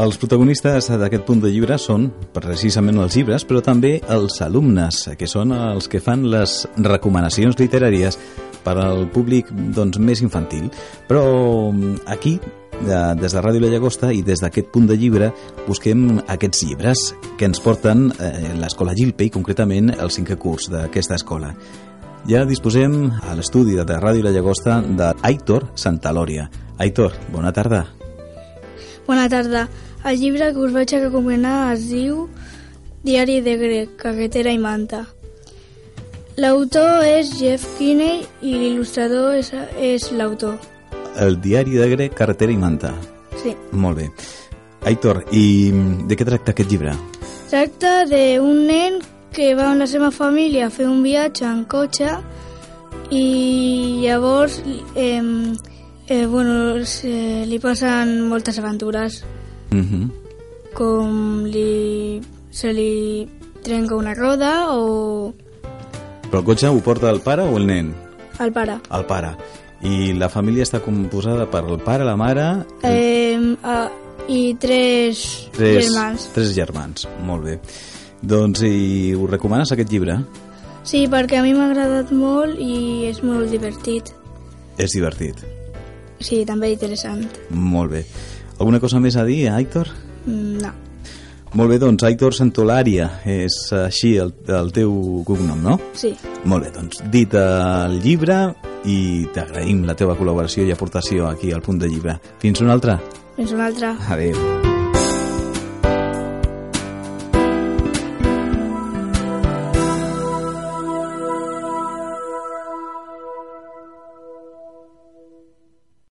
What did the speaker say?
Els protagonistes d'aquest punt de llibre són precisament els llibres, però també els alumnes, que són els que fan les recomanacions literàries per al públic doncs, més infantil. Però mm, aquí, de, des de Ràdio La Llagosta i des d'aquest punt de llibre, busquem aquests llibres que ens porten eh, l'escola Gilpey, concretament el cinquè curs d'aquesta escola. Ja disposem a l'estudi de Ràdio La Llagosta d'Aitor Santalòria. Aitor, bona tarda. Bona tarda. El llibre que us vaig recomanar es diu Diari de grec, carretera i manta. L'autor és Jeff Kinney i l'il·lustrador és, és l'autor. El diari de grec, carretera i manta. Sí. Molt bé. Aitor, i de què tracta aquest llibre? Tracta d'un nen que va amb la seva família a fer un viatge en cotxe i llavors eh, eh, bueno, se, li passen moltes aventures Uh -huh. com li, se li trenca una roda o Però el cotxe ho porta el pare o el nen? el pare. El pare. I la família està composada per el pare, la mare... Eh, a, I tres, tres, germans. Tres germans, molt bé. Doncs, i ho recomanes, aquest llibre? Sí, perquè a mi m'ha agradat molt i és molt divertit. És divertit. Sí, també interessant. Molt bé. Alguna cosa més a dir, Aitor? Mm, No. Molt bé, doncs, Aitor Santolària, és així el, el teu cognom, no? Sí. Molt bé, doncs, dit el llibre i t'agraïm la teva col·laboració i aportació aquí al punt de llibre. Fins una altra. Fins una altra. Adéu.